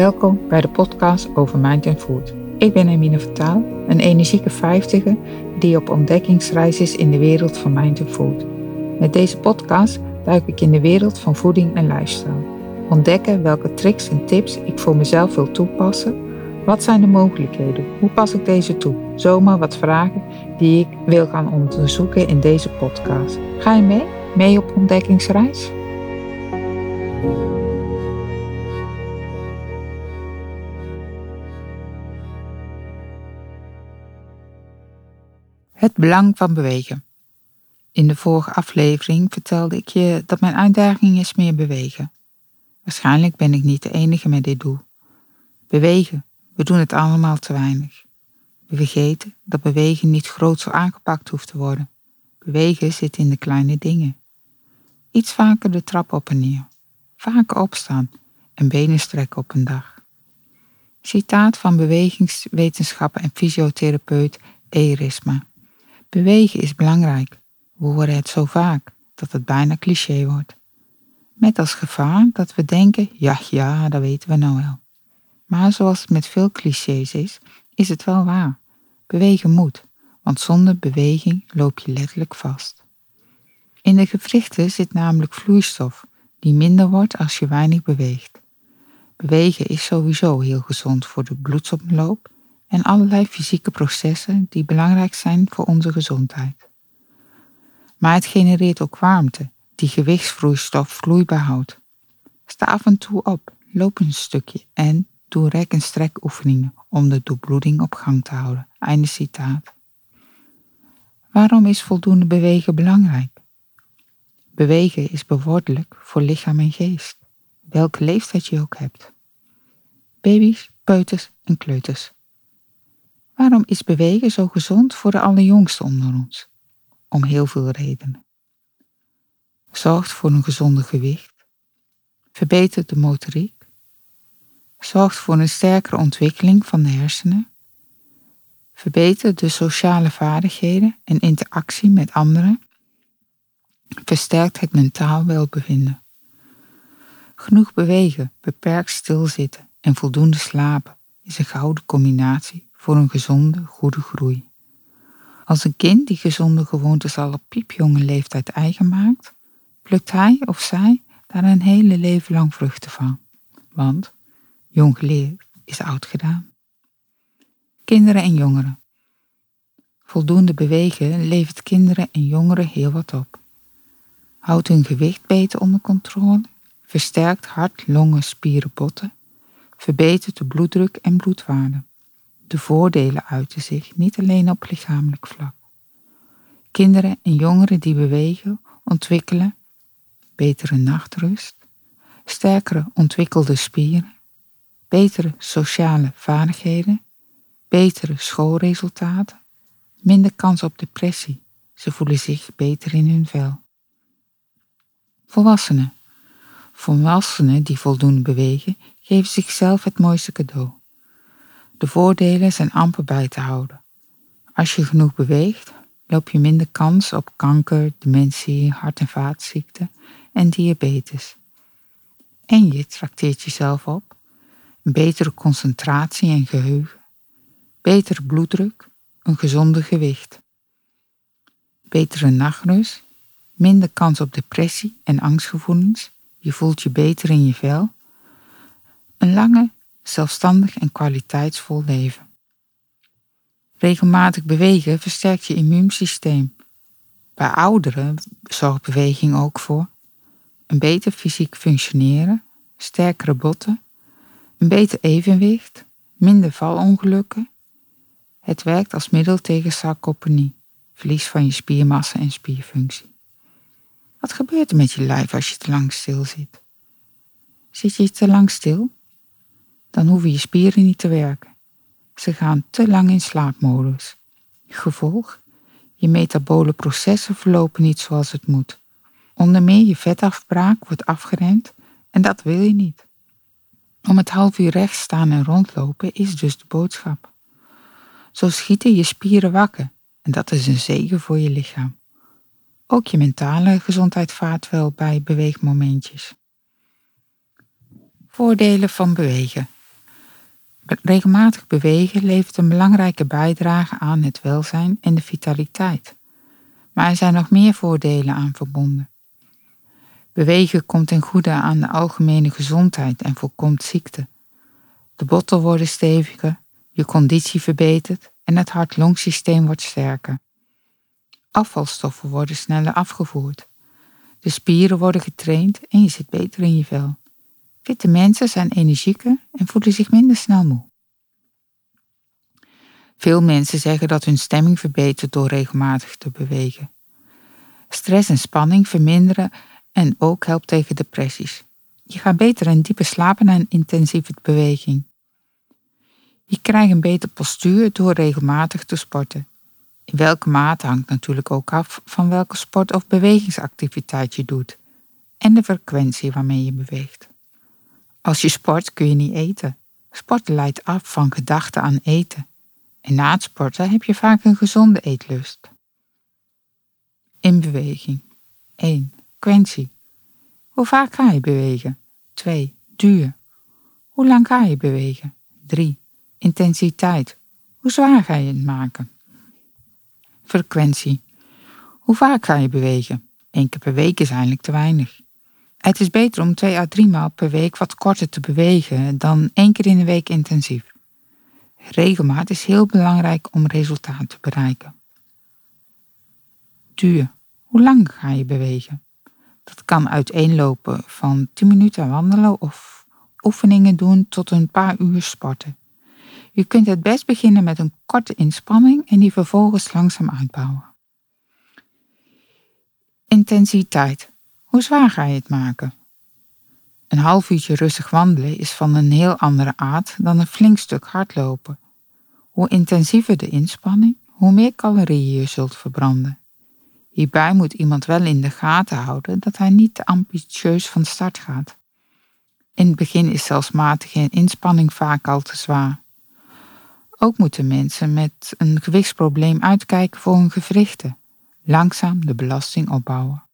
Welkom bij de podcast over Mind and Food. Ik ben Emine Vertaal, een energieke vijftiger die op ontdekkingsreis is in de wereld van Mind and Food. Met deze podcast duik ik in de wereld van voeding en lifestyle. Ontdekken welke tricks en tips ik voor mezelf wil toepassen. Wat zijn de mogelijkheden? Hoe pas ik deze toe? Zomaar wat vragen die ik wil gaan onderzoeken in deze podcast. Ga je mee? Mee op ontdekkingsreis? Het belang van bewegen. In de vorige aflevering vertelde ik je dat mijn uitdaging is meer bewegen. Waarschijnlijk ben ik niet de enige met dit doel. Bewegen, we doen het allemaal te weinig. We vergeten dat bewegen niet groot zo aangepakt hoeft te worden. Bewegen zit in de kleine dingen. Iets vaker de trap op en neer. Vaker opstaan en benen strekken op een dag. Citaat van bewegingswetenschapper en fysiotherapeut Erisma. Bewegen is belangrijk. We horen het zo vaak dat het bijna cliché wordt. Met als gevaar dat we denken, ja, ja, dat weten we nou wel. Maar zoals het met veel clichés is, is het wel waar. Bewegen moet, want zonder beweging loop je letterlijk vast. In de gewrichten zit namelijk vloeistof, die minder wordt als je weinig beweegt. Bewegen is sowieso heel gezond voor de bloedsomloop en allerlei fysieke processen die belangrijk zijn voor onze gezondheid. Maar het genereert ook warmte, die gewichtsvloeistof vloeibaar houdt. Sta af en toe op, loop een stukje en doe rek- en strekoefeningen om de doorbloeding op gang te houden. Einde citaat. Waarom is voldoende bewegen belangrijk? Bewegen is bevorderlijk voor lichaam en geest, welke leeftijd je ook hebt. Baby's, peuters en kleuters. Waarom is bewegen zo gezond voor de allerjongsten onder ons? Om heel veel redenen. Zorgt voor een gezonde gewicht, verbetert de motoriek, zorgt voor een sterkere ontwikkeling van de hersenen, verbetert de sociale vaardigheden en interactie met anderen, versterkt het mentaal welbevinden. Genoeg bewegen, beperkt stilzitten en voldoende slapen is een gouden combinatie voor een gezonde, goede groei. Als een kind die gezonde gewoontes al op piepjonge leeftijd eigen maakt, plukt hij of zij daar een hele leven lang vruchten van. Want jong geleerd is oud gedaan. Kinderen en jongeren. Voldoende bewegen levert kinderen en jongeren heel wat op. Houdt hun gewicht beter onder controle, versterkt hart, longen, spieren, botten, verbetert de bloeddruk en bloedwaarde. De voordelen uiten zich niet alleen op lichamelijk vlak. Kinderen en jongeren die bewegen ontwikkelen betere nachtrust, sterkere ontwikkelde spieren, betere sociale vaardigheden, betere schoolresultaten, minder kans op depressie. Ze voelen zich beter in hun vel. Volwassenen. Volwassenen die voldoende bewegen, geven zichzelf het mooiste cadeau. De voordelen zijn amper bij te houden. Als je genoeg beweegt, loop je minder kans op kanker, dementie, hart- en vaatziekten en diabetes. En je trakteert jezelf op, een betere concentratie en geheugen, betere bloeddruk, een gezonde gewicht, betere nachtrust, minder kans op depressie en angstgevoelens, je voelt je beter in je vel, een lange zelfstandig en kwaliteitsvol leven. Regelmatig bewegen versterkt je immuunsysteem. Bij ouderen zorgt beweging ook voor een beter fysiek functioneren, sterkere botten, een beter evenwicht, minder valongelukken. Het werkt als middel tegen sarcopenie, verlies van je spiermassa en spierfunctie. Wat gebeurt er met je lijf als je te lang stil zit? Zit je te lang stil? Dan hoeven je spieren niet te werken. Ze gaan te lang in slaapmodus. Gevolg? Je metabole processen verlopen niet zoals het moet. Onder meer je vetafbraak wordt afgeremd en dat wil je niet. Om het half uur recht staan en rondlopen is dus de boodschap. Zo schieten je spieren wakker en dat is een zegen voor je lichaam. Ook je mentale gezondheid vaart wel bij beweegmomentjes. Voordelen van bewegen. Regelmatig bewegen levert een belangrijke bijdrage aan het welzijn en de vitaliteit. Maar er zijn nog meer voordelen aan verbonden. Bewegen komt ten goede aan de algemene gezondheid en voorkomt ziekte. De botten worden steviger, je conditie verbetert en het hart-longsysteem wordt sterker. Afvalstoffen worden sneller afgevoerd. De spieren worden getraind en je zit beter in je vel. Fitte mensen zijn energieker en voelen zich minder snel moe. Veel mensen zeggen dat hun stemming verbetert door regelmatig te bewegen. Stress en spanning verminderen en ook helpt tegen depressies. Je gaat beter en dieper slapen na een intensieve beweging. Je krijgt een beter postuur door regelmatig te sporten. In welke mate hangt natuurlijk ook af van welke sport of bewegingsactiviteit je doet en de frequentie waarmee je beweegt. Als je sport kun je niet eten. Sporten leidt af van gedachten aan eten. En na het sporten heb je vaak een gezonde eetlust. In beweging. 1. Frequentie. Hoe vaak ga je bewegen? 2. Duur. Hoe lang ga je bewegen? 3. Intensiteit. Hoe zwaar ga je het maken? Frequentie. Hoe vaak ga je bewegen? Eén keer per week is eigenlijk te weinig. Het is beter om twee à drie maal per week wat korter te bewegen dan één keer in de week intensief. Regelmaat is heel belangrijk om resultaat te bereiken. Duur. Hoe lang ga je bewegen? Dat kan uiteenlopen van 10 minuten wandelen of oefeningen doen tot een paar uur sporten. Je kunt het best beginnen met een korte inspanning en die vervolgens langzaam uitbouwen. Intensiteit. Hoe zwaar ga je het maken? Een half uurtje rustig wandelen is van een heel andere aard dan een flink stuk hardlopen. Hoe intensiever de inspanning, hoe meer calorieën je zult verbranden. Hierbij moet iemand wel in de gaten houden dat hij niet te ambitieus van start gaat. In het begin is zelfs matige inspanning vaak al te zwaar. Ook moeten mensen met een gewichtsprobleem uitkijken voor hun gewrichten. Langzaam de belasting opbouwen.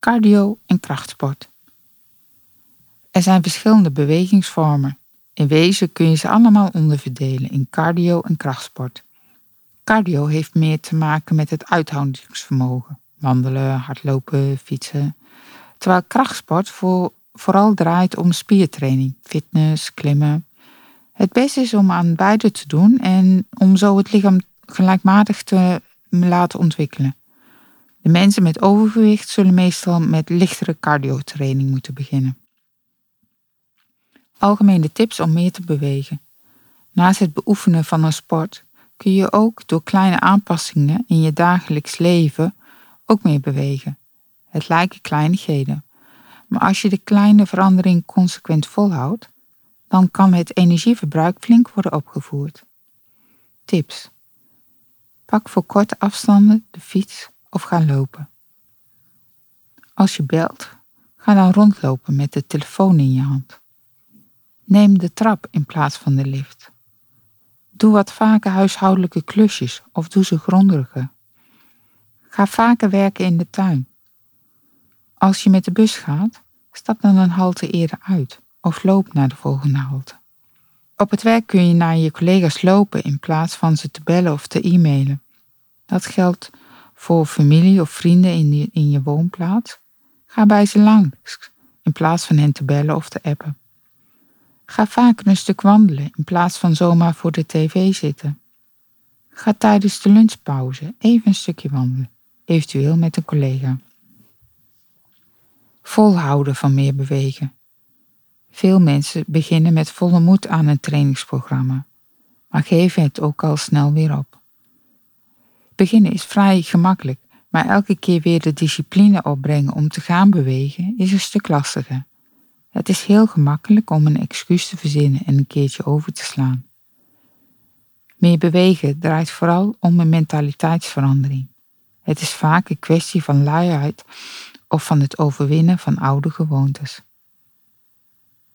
Cardio en krachtsport. Er zijn verschillende bewegingsvormen. In wezen kun je ze allemaal onderverdelen in cardio en krachtsport. Cardio heeft meer te maken met het uithoudingsvermogen. Wandelen, hardlopen, fietsen. Terwijl krachtsport voor, vooral draait om spiertraining, fitness, klimmen. Het beste is om aan beide te doen en om zo het lichaam gelijkmatig te laten ontwikkelen. De mensen met overgewicht zullen meestal met lichtere cardiotraining moeten beginnen. Algemene tips om meer te bewegen. Naast het beoefenen van een sport kun je ook door kleine aanpassingen in je dagelijks leven ook meer bewegen. Het lijken kleinigheden, maar als je de kleine verandering consequent volhoudt, dan kan het energieverbruik flink worden opgevoerd. Tips. Pak voor korte afstanden de fiets of ga lopen. Als je belt, ga dan rondlopen met de telefoon in je hand. Neem de trap in plaats van de lift. Doe wat vaker huishoudelijke klusjes of doe ze grondiger. Ga vaker werken in de tuin. Als je met de bus gaat, stap dan een halte eerder uit of loop naar de volgende halte. Op het werk kun je naar je collega's lopen in plaats van ze te bellen of te e-mailen. Dat geldt voor familie of vrienden in, in je woonplaats. Ga bij ze langs in plaats van hen te bellen of te appen. Ga vaker een stuk wandelen in plaats van zomaar voor de tv zitten. Ga tijdens de lunchpauze even een stukje wandelen, eventueel met een collega. Volhouden van meer bewegen. Veel mensen beginnen met volle moed aan een trainingsprogramma, maar geven het ook al snel weer op. Beginnen is vrij gemakkelijk, maar elke keer weer de discipline opbrengen om te gaan bewegen is een stuk lastiger. Het is heel gemakkelijk om een excuus te verzinnen en een keertje over te slaan. Meer bewegen draait vooral om een mentaliteitsverandering. Het is vaak een kwestie van luiheid of van het overwinnen van oude gewoontes.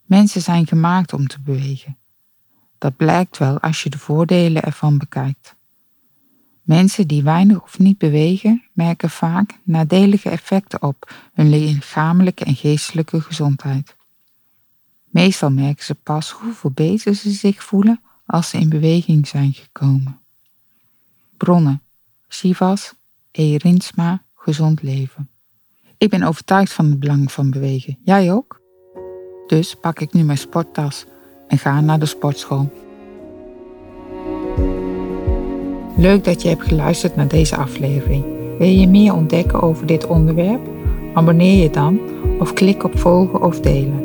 Mensen zijn gemaakt om te bewegen. Dat blijkt wel als je de voordelen ervan bekijkt. Mensen die weinig of niet bewegen, merken vaak nadelige effecten op hun lichamelijke en geestelijke gezondheid. Meestal merken ze pas hoeveel beter ze zich voelen als ze in beweging zijn gekomen. Bronnen. Sivas, E. Rinsma, Gezond Leven. Ik ben overtuigd van het belang van bewegen. Jij ook? Dus pak ik nu mijn sporttas en ga naar de sportschool. Leuk dat je hebt geluisterd naar deze aflevering. Wil je meer ontdekken over dit onderwerp? Abonneer je dan of klik op volgen of delen.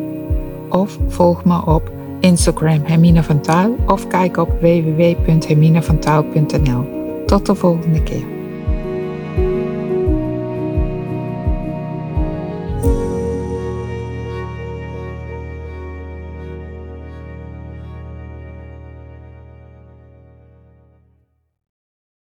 Of volg me op Instagram Hermine van Taal of kijk op www.herminevantaal.nl. Tot de volgende keer.